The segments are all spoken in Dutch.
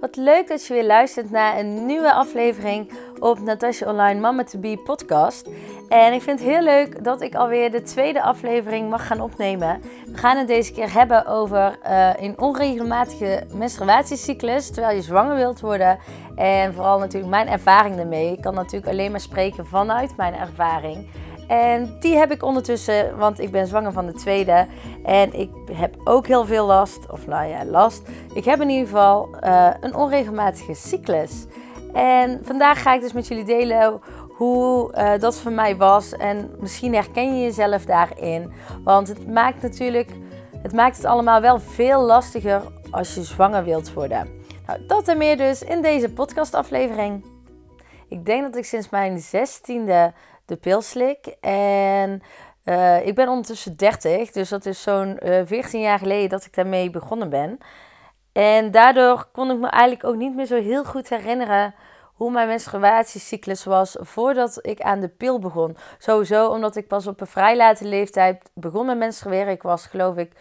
Wat leuk dat je weer luistert naar een nieuwe aflevering op Natasha Online Mama to Be podcast. En ik vind het heel leuk dat ik alweer de tweede aflevering mag gaan opnemen. We gaan het deze keer hebben over uh, een onregelmatige menstruatiecyclus terwijl je zwanger wilt worden. En vooral natuurlijk mijn ervaring daarmee. Ik kan natuurlijk alleen maar spreken vanuit mijn ervaring. En die heb ik ondertussen, want ik ben zwanger van de tweede. En ik heb ook heel veel last, of nou ja, last. Ik heb in ieder geval uh, een onregelmatige cyclus. En vandaag ga ik dus met jullie delen hoe uh, dat voor mij was. En misschien herken je jezelf daarin. Want het maakt natuurlijk, het maakt het allemaal wel veel lastiger als je zwanger wilt worden. Nou, dat en meer dus in deze podcastaflevering. Ik denk dat ik sinds mijn zestiende de pil slik. En uh, ik ben ondertussen 30, dus dat is zo'n uh, eh, 14 jaar geleden dat ik daarmee begonnen ben. En daardoor kon ik me eigenlijk ook niet meer zo heel goed herinneren hoe mijn menstruatiecyclus was voordat ik aan de pil begon. Sowieso omdat ik pas op een vrij late leeftijd begon met menstrueren. Ik was geloof ik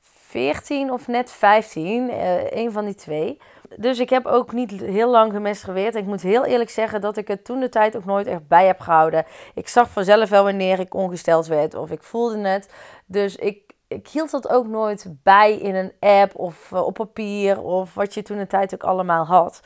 14 of net 15, uh, een van die twee dus ik heb ook niet heel lang gemenstrueerd. En ik moet heel eerlijk zeggen dat ik het toen de tijd ook nooit echt bij heb gehouden. Ik zag vanzelf wel wanneer ik ongesteld werd of ik voelde het. Dus ik, ik hield dat ook nooit bij in een app of uh, op papier of wat je toen de tijd ook allemaal had.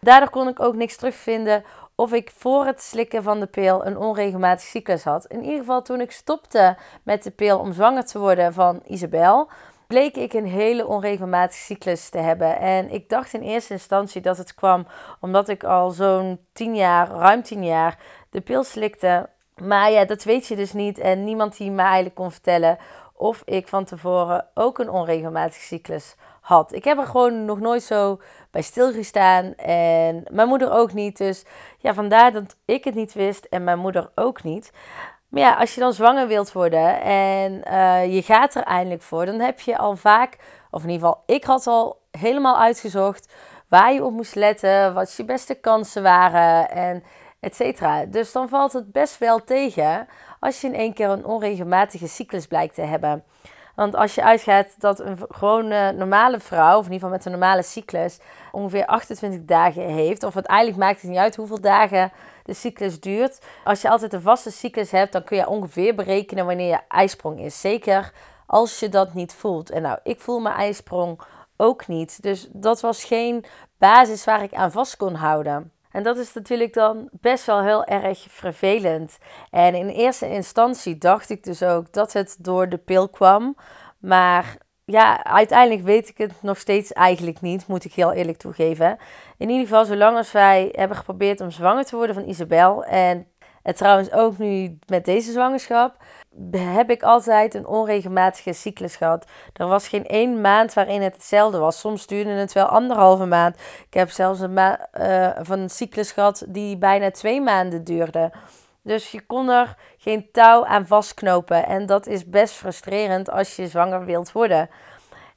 Daardoor kon ik ook niks terugvinden of ik voor het slikken van de pil een onregelmatige cyclus had. In ieder geval toen ik stopte met de pil om zwanger te worden van Isabel bleek ik een hele onregelmatige cyclus te hebben. En ik dacht in eerste instantie dat het kwam omdat ik al zo'n 10 jaar, ruim 10 jaar, de pil slikte. Maar ja, dat weet je dus niet. En niemand die me eigenlijk kon vertellen of ik van tevoren ook een onregelmatige cyclus had. Ik heb er gewoon nog nooit zo bij stilgestaan. En mijn moeder ook niet. Dus ja, vandaar dat ik het niet wist en mijn moeder ook niet. Maar ja, als je dan zwanger wilt worden en uh, je gaat er eindelijk voor, dan heb je al vaak, of in ieder geval, ik had al helemaal uitgezocht waar je op moest letten, wat je beste kansen waren en et cetera. Dus dan valt het best wel tegen als je in één keer een onregelmatige cyclus blijkt te hebben. Want als je uitgaat dat een gewone normale vrouw, of in ieder geval met een normale cyclus, ongeveer 28 dagen heeft, of het maakt het niet uit hoeveel dagen de cyclus duurt. Als je altijd een vaste cyclus hebt, dan kun je ongeveer berekenen wanneer je ijsprong is. Zeker als je dat niet voelt. En nou, ik voel mijn ijsprong ook niet. Dus dat was geen basis waar ik aan vast kon houden. En dat is natuurlijk dan best wel heel erg vervelend. En in eerste instantie dacht ik dus ook dat het door de pil kwam. Maar ja, uiteindelijk weet ik het nog steeds eigenlijk niet, moet ik heel eerlijk toegeven. In ieder geval, zolang als wij hebben geprobeerd om zwanger te worden van Isabel. En het trouwens ook nu met deze zwangerschap. Heb ik altijd een onregelmatige cyclus gehad. Er was geen één maand waarin het hetzelfde was. Soms duurde het wel anderhalve maand. Ik heb zelfs een ma uh, van een cyclus gehad die bijna twee maanden duurde. Dus je kon er geen touw aan vastknopen. En dat is best frustrerend als je zwanger wilt worden.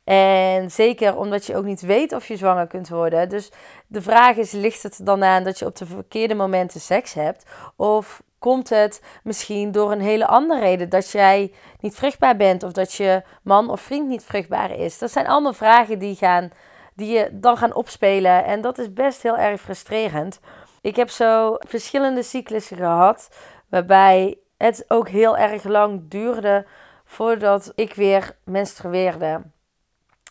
En zeker omdat je ook niet weet of je zwanger kunt worden. Dus de vraag is: ligt het dan aan dat je op de verkeerde momenten seks hebt? Of komt het misschien door een hele andere reden dat jij niet vruchtbaar bent of dat je man of vriend niet vruchtbaar is? Dat zijn allemaal vragen die, gaan, die je dan gaan opspelen. En dat is best heel erg frustrerend. Ik heb zo verschillende cyclussen gehad, waarbij het ook heel erg lang duurde voordat ik weer menstrueerde.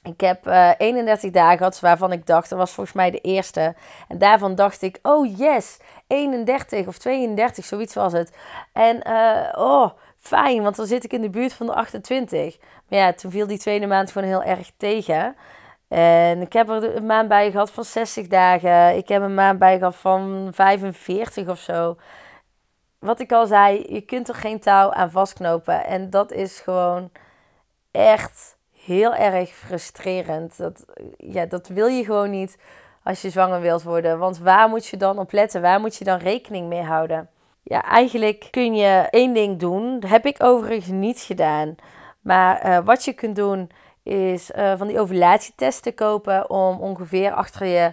Ik heb uh, eh, 31 dagen gehad, waarvan ik dacht, dat was volgens mij de eerste. En daarvan dacht ik, oh yes, 31 of 32, zoiets was het. En uh, oh, fijn, want dan zit ik in de buurt van de 28. Maar ja, toen viel die tweede maand gewoon heel erg tegen. En ik heb er een maand bij gehad van 60 dagen. Ik heb een maand bij gehad van 45 of zo. Wat ik al zei, je kunt er geen touw aan vastknopen. En dat is gewoon echt heel erg frustrerend. Dat, ja, dat wil je gewoon niet als je zwanger wilt worden. Want waar moet je dan op letten? Waar moet je dan rekening mee houden? Ja, eigenlijk kun je één ding doen. Dat heb ik overigens niet gedaan. Maar uh, wat je kunt doen is uh, van die ovulatietesten kopen om ongeveer achter je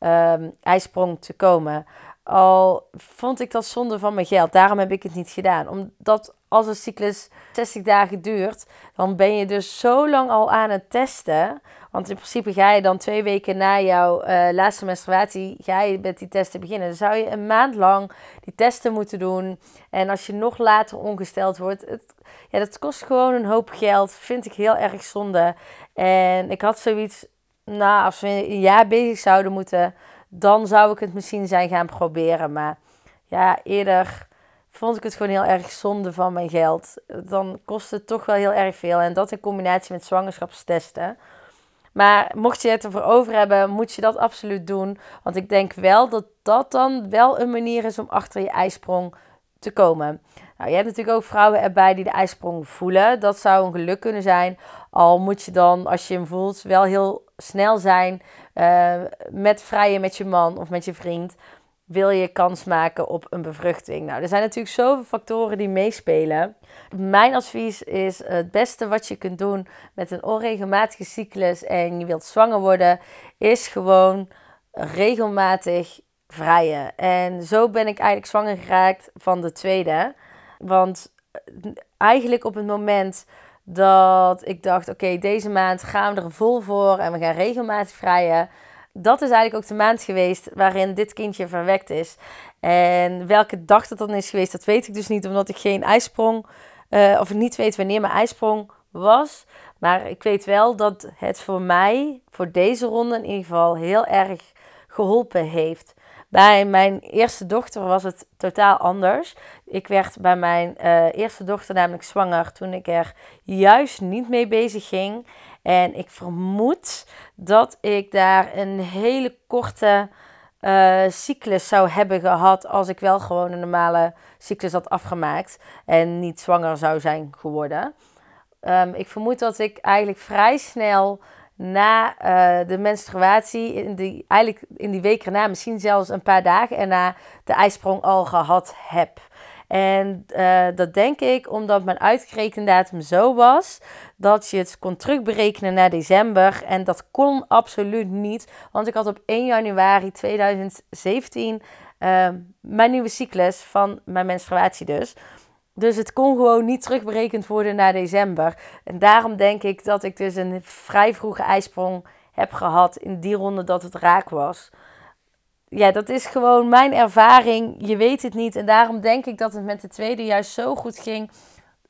um, ijsprong te komen. Al vond ik dat zonde van mijn geld. Daarom heb ik het niet gedaan. Omdat als een cyclus 60 dagen duurt, dan ben je dus zo lang al aan het testen Want in principe ga je dan twee weken na jouw uh, laatste menstruatie, ga je met die testen beginnen. Dan zou je een maand lang die testen moeten doen. En als je nog later ongesteld wordt, het, ja, dat kost gewoon een hoop geld. Vind ik heel erg zonde. En ik had zoiets, nou, als we een jaar bezig zouden moeten, dan zou ik het misschien zijn gaan proberen. Maar ja, eerder vond ik het gewoon heel erg zonde van mijn geld. Dan kost het toch wel heel erg veel. En dat in combinatie met zwangerschapstesten. Maar mocht je het ervoor over hebben, moet je dat absoluut doen. Want ik denk wel dat dat dan wel een manier is om achter je ijsprong te komen. Nou, je hebt natuurlijk ook vrouwen erbij die de ijsprong voelen. Dat zou een geluk kunnen zijn. Al moet je dan, als je hem voelt, wel heel snel zijn uh, met vrijen met je man of met je vriend wil je kans maken op een bevruchting? Nou, er zijn natuurlijk zoveel factoren die meespelen. Mijn advies is het beste wat je kunt doen met een onregelmatige cyclus en je wilt zwanger worden, is gewoon regelmatig vrijen. En zo ben ik eigenlijk zwanger geraakt van de tweede. Want eigenlijk op het moment dat ik dacht: oké, deze maand gaan we er vol voor en we gaan regelmatig vrijen dat is eigenlijk ook de maand geweest waarin dit kindje verwekt is. En welke dag dat dan is geweest, dat weet ik dus niet, omdat ik geen ijsprong, uh, of niet weet wanneer mijn ijsprong was. Maar ik weet wel dat het voor mij, voor deze ronde in ieder geval, heel erg geholpen heeft. Bij mijn eerste dochter was het totaal anders. Ik werd bij mijn uh, eerste dochter namelijk zwanger toen ik er juist niet mee bezig ging. En ik vermoed dat ik daar een hele korte uh, cyclus zou hebben gehad als ik wel gewoon een normale cyclus had afgemaakt en niet zwanger zou zijn geworden. Um, ik vermoed dat ik eigenlijk vrij snel na uh, de menstruatie, in die, eigenlijk in die week erna, misschien zelfs een paar dagen erna, de ijsprong al gehad heb. En uh, dat denk ik omdat mijn uitgerekendatum zo was dat je het kon terugberekenen naar december. En dat kon absoluut niet, want ik had op 1 januari 2017 uh, ehm, mijn nieuwe cyclus van mijn menstruatie dus. Dus het kon gewoon niet terugberekend worden naar december. En daarom denk ik dat ik dus een vrij vroege ijsprong heb gehad in die ronde dat het raak was ja, dat is gewoon mijn ervaring. Je weet het niet. En daarom denk ik dat het met de tweede juist zo goed ging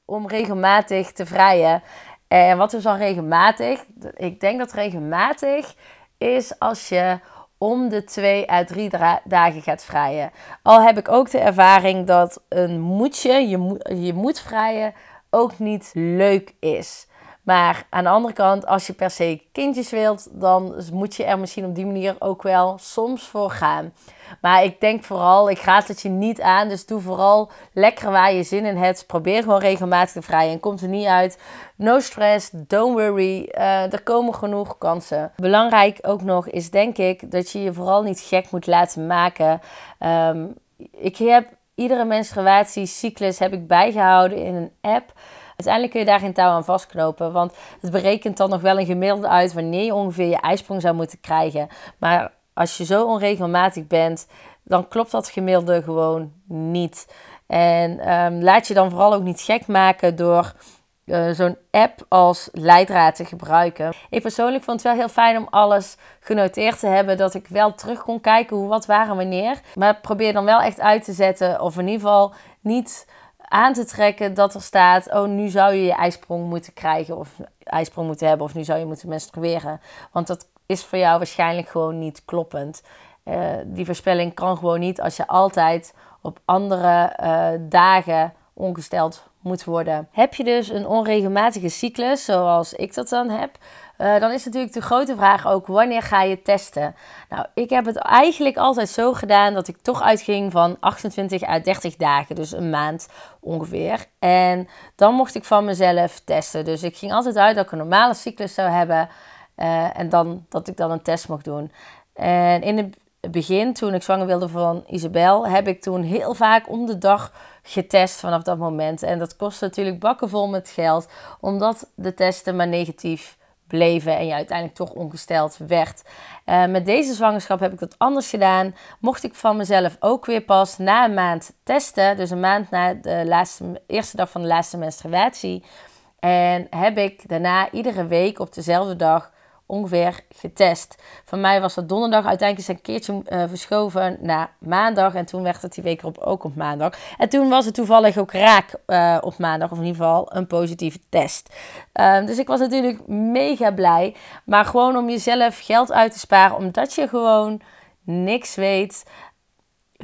om regelmatig te vrijen. En wat is dan regelmatig? Ik denk dat regelmatig is als je om de twee à drie dagen gaat vrijen. Al heb ik ook de ervaring dat een moetje, je, je moet vrijen, ook niet leuk is. Maar aan de andere kant, als je per se kindjes wilt, dan moet je er misschien op die manier ook wel soms voor gaan. Maar ik denk vooral, ik raad het je niet aan. Dus doe vooral lekker waar je zin in hebt. Probeer gewoon regelmatig te vrijen. En komt er niet uit. No stress, don't worry. Uh, er komen genoeg kansen. Belangrijk ook nog is denk ik dat je je vooral niet gek moet laten maken. Ehm, ik heb iedere menstruatiecyclus heb ik bijgehouden in een app. Uiteindelijk kun je daar geen touw aan vastknopen, want het berekent dan nog wel een gemiddelde uit wanneer je ongeveer je ijsprong zou moeten krijgen. Maar als je zo onregelmatig bent, dan klopt dat gemiddelde gewoon niet. En ehm, laat je dan vooral ook niet gek maken door uh, zo'n app als leidraad te gebruiken. Ik persoonlijk vond het wel heel fijn om alles genoteerd te hebben, dat ik wel terug kon kijken hoe, wat, waar en wanneer. Maar probeer dan wel echt uit te zetten, of in ieder geval niet aan te trekken dat er staat: oh, nu zou je je ijsprong moeten krijgen of ijsprong moeten hebben, of nu zou je moeten menstrueren. Want dat is voor jou waarschijnlijk gewoon niet kloppend. Uh, die voorspelling kan gewoon niet als je altijd op andere uh, dagen ongesteld moet worden. Heb je dus een onregelmatige cyclus, zoals ik dat dan heb, uh, dan is natuurlijk de grote vraag ook wanneer ga je testen? Nou, ik heb het eigenlijk altijd zo gedaan dat ik toch uitging van 28 à 30 dagen, dus een maand ongeveer. En dan mocht ik van mezelf testen. Dus ik ging altijd uit dat ik een normale cyclus zou hebben uh, en dan dat ik dan een test mocht doen. En in het begin, toen ik zwanger wilde van Isabel, heb ik toen heel vaak om de dag getest vanaf dat moment. En dat kostte natuurlijk bakken vol met geld, omdat de testen maar negatief bleven en je uiteindelijk toch ongesteld werd. Uh, met deze zwangerschap heb ik dat anders gedaan. Mocht ik van mezelf ook weer pas na een maand testen, dus een maand na de laatste, eerste dag van de laatste menstruatie. En heb ik daarna iedere week op dezelfde dag ongeveer getest. Van mij was dat donderdag. Uiteindelijk is een keertje uh, verschoven naar maandag. En toen werd het die week erop ook op maandag. En toen was het toevallig ook raak uh, op maandag. Of in ieder geval een positieve test. Uh, dus ik was natuurlijk mega blij. Maar gewoon om jezelf geld uit te sparen. Omdat je gewoon niks weet.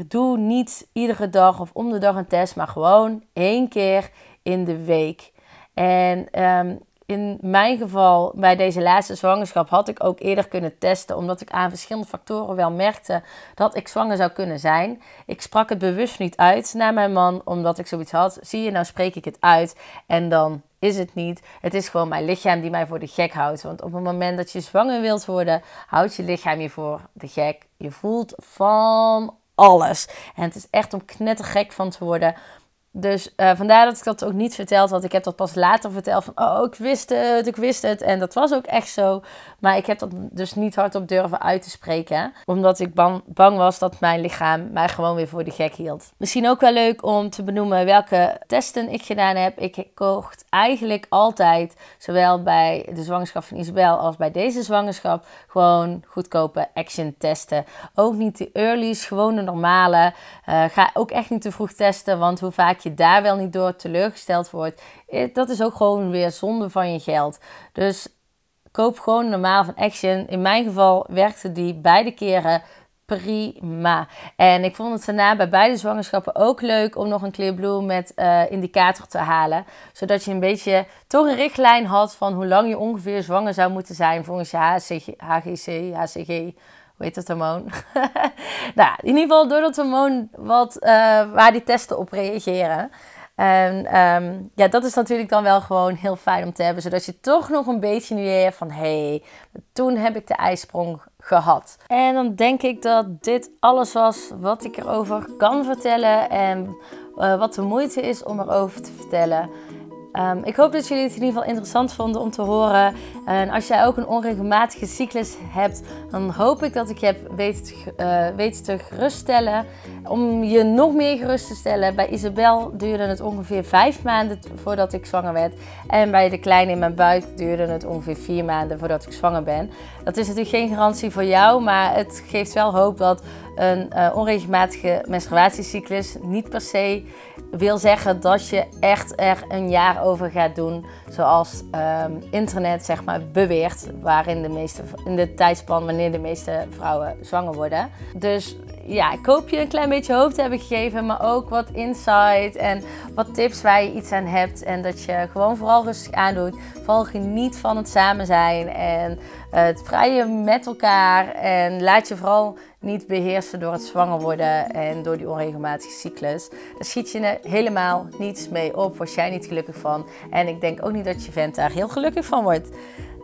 Doe niet iedere dag of om de dag een test. Maar gewoon één keer in de week. En um, in mijn geval, bij deze laatste zwangerschap, had ik ook eerder kunnen testen. Omdat ik aan verschillende factoren wel merkte dat ik zwanger zou kunnen zijn. Ik sprak het bewust niet uit naar mijn man, omdat ik zoiets had. Zie je, nou spreek ik het uit. En dan is het niet. Het is gewoon mijn lichaam die mij voor de gek houdt. Want op het moment dat je zwanger wilt worden, houdt je lichaam je voor de gek. Je voelt van alles. En het is echt om knettergek van te worden. Dus uh, vandaar dat ik dat ook niet verteld had. Ik heb dat pas later verteld van, oh, ik wist het, ik wist het. En dat was ook echt zo. Maar ik heb dat dus niet hardop durven uit te spreken. Omdat ik bang, was dat mijn lichaam mij gewoon weer voor de gek hield. Misschien ook wel leuk om te benoemen welke testen ik gedaan heb. Ik kocht eigenlijk altijd, zowel bij de zwangerschap van Isabel als bij deze zwangerschap, gewoon goedkope action testen. Ook niet de early's, gewoon de normale. Uh, ga ook echt niet te vroeg testen, want hoe vaak je daar wel niet door teleurgesteld wordt, eh, dat is ook gewoon weer zonde van je geld. Dus koop gewoon normaal van Action. In mijn geval werkte die beide keren prima. En ik vond het daarna bij beide zwangerschappen ook leuk om nog een Clear met uh, indicator te halen. Zodat je een beetje toch een richtlijn had van hoe lang je ongeveer zwanger zou moeten zijn volgens je HGC, HCG. Hoe heet dat hormoon? nou, in ieder geval door dat hormoon wat, uh, waar die testen op reageren. En um, ja, dat is natuurlijk dan wel gewoon heel fijn om te hebben. Zodat je toch nog een beetje nu hebt van... hé, hey, toen heb ik de ijsprong gehad. En dan denk ik dat dit alles was wat ik erover kan vertellen. En uh, wat de moeite is om erover te vertellen. Um, ik hoop dat jullie het in ieder geval interessant vonden om te horen. En als jij ook een onregelmatige cyclus hebt, dan hoop ik dat ik je heb weten, uh, weten te geruststellen. Om je nog meer gerust te stellen, bij Isabel duurde het ongeveer vijf maanden voordat ik zwanger werd. En bij de kleine in mijn buik duurde het ongeveer vier maanden voordat ik zwanger ben. Dat is natuurlijk geen garantie voor jou, maar het geeft wel hoop dat een uh, onregelmatige menstruatiecyclus niet per se wil zeggen dat je echt er een jaar over gaat doen, zoals um, internet zeg maar beweert, waarin de meeste in de tijdspan wanneer de meeste vrouwen zwanger worden. Dus ja, ik hoop je een klein beetje hoop te hebben gegeven, maar ook wat insight en wat tips waar je iets aan hebt. En dat je gewoon vooral rustig aandoet. Vooral geniet van het samen zijn en het vrije met elkaar. En laat je vooral niet beheersen door het zwanger worden en door die onregelmatige cyclus. Daar schiet je helemaal niets mee op, word jij niet gelukkig van. En ik denk ook niet dat je vent daar heel gelukkig van wordt.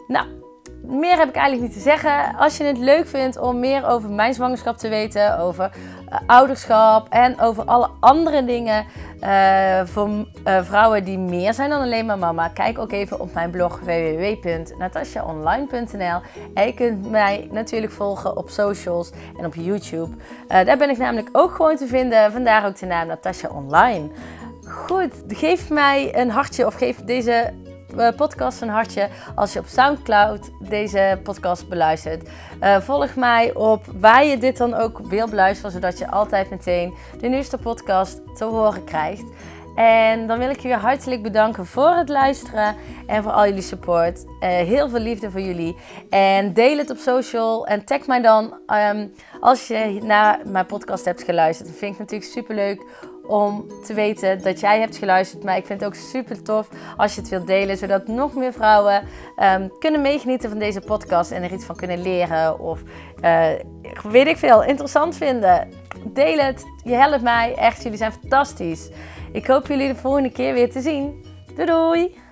Nou, meer heb ik eigenlijk niet te zeggen. Als je het leuk vindt om meer over mijn zwangerschap te weten, over uh, ouderschap en over alle andere dingen uh, voor uh, vrouwen die meer zijn dan alleen maar mama, kijk ook even op mijn blog www.natasjaonline.nl. En je kunt mij natuurlijk volgen op socials en op YouTube. daar ben ik namelijk ook gewoon te vinden, vandaar ook de naam Natasja Online. Goed, geef mij een hartje of geef deze eh, podcast een hartje als je op SoundCloud deze podcast beluistert. Uh, volg mij op waar je dit dan ook wil beluisteren, zodat je altijd meteen de nieuwste podcast te horen krijgt. En dan wil ik je weer hartelijk bedanken voor het luisteren en voor al jullie support. Uh, heel veel liefde voor jullie. En deel het op social en tag mij dan um, als je naar mijn podcast hebt geluisterd. Vind ik natuurlijk super leuk om te weten dat jij hebt geluisterd. Maar ik vind het ook super tof als je het wilt delen, zodat nog meer vrouwen um, kunnen meegenieten van deze podcast en er iets van kunnen leren. Of uh, weet ik veel, interessant vinden. Deel het, je helpt mij echt. Jullie zijn fantastisch. Ik hoop jullie de volgende keer weer te zien. Doei doei!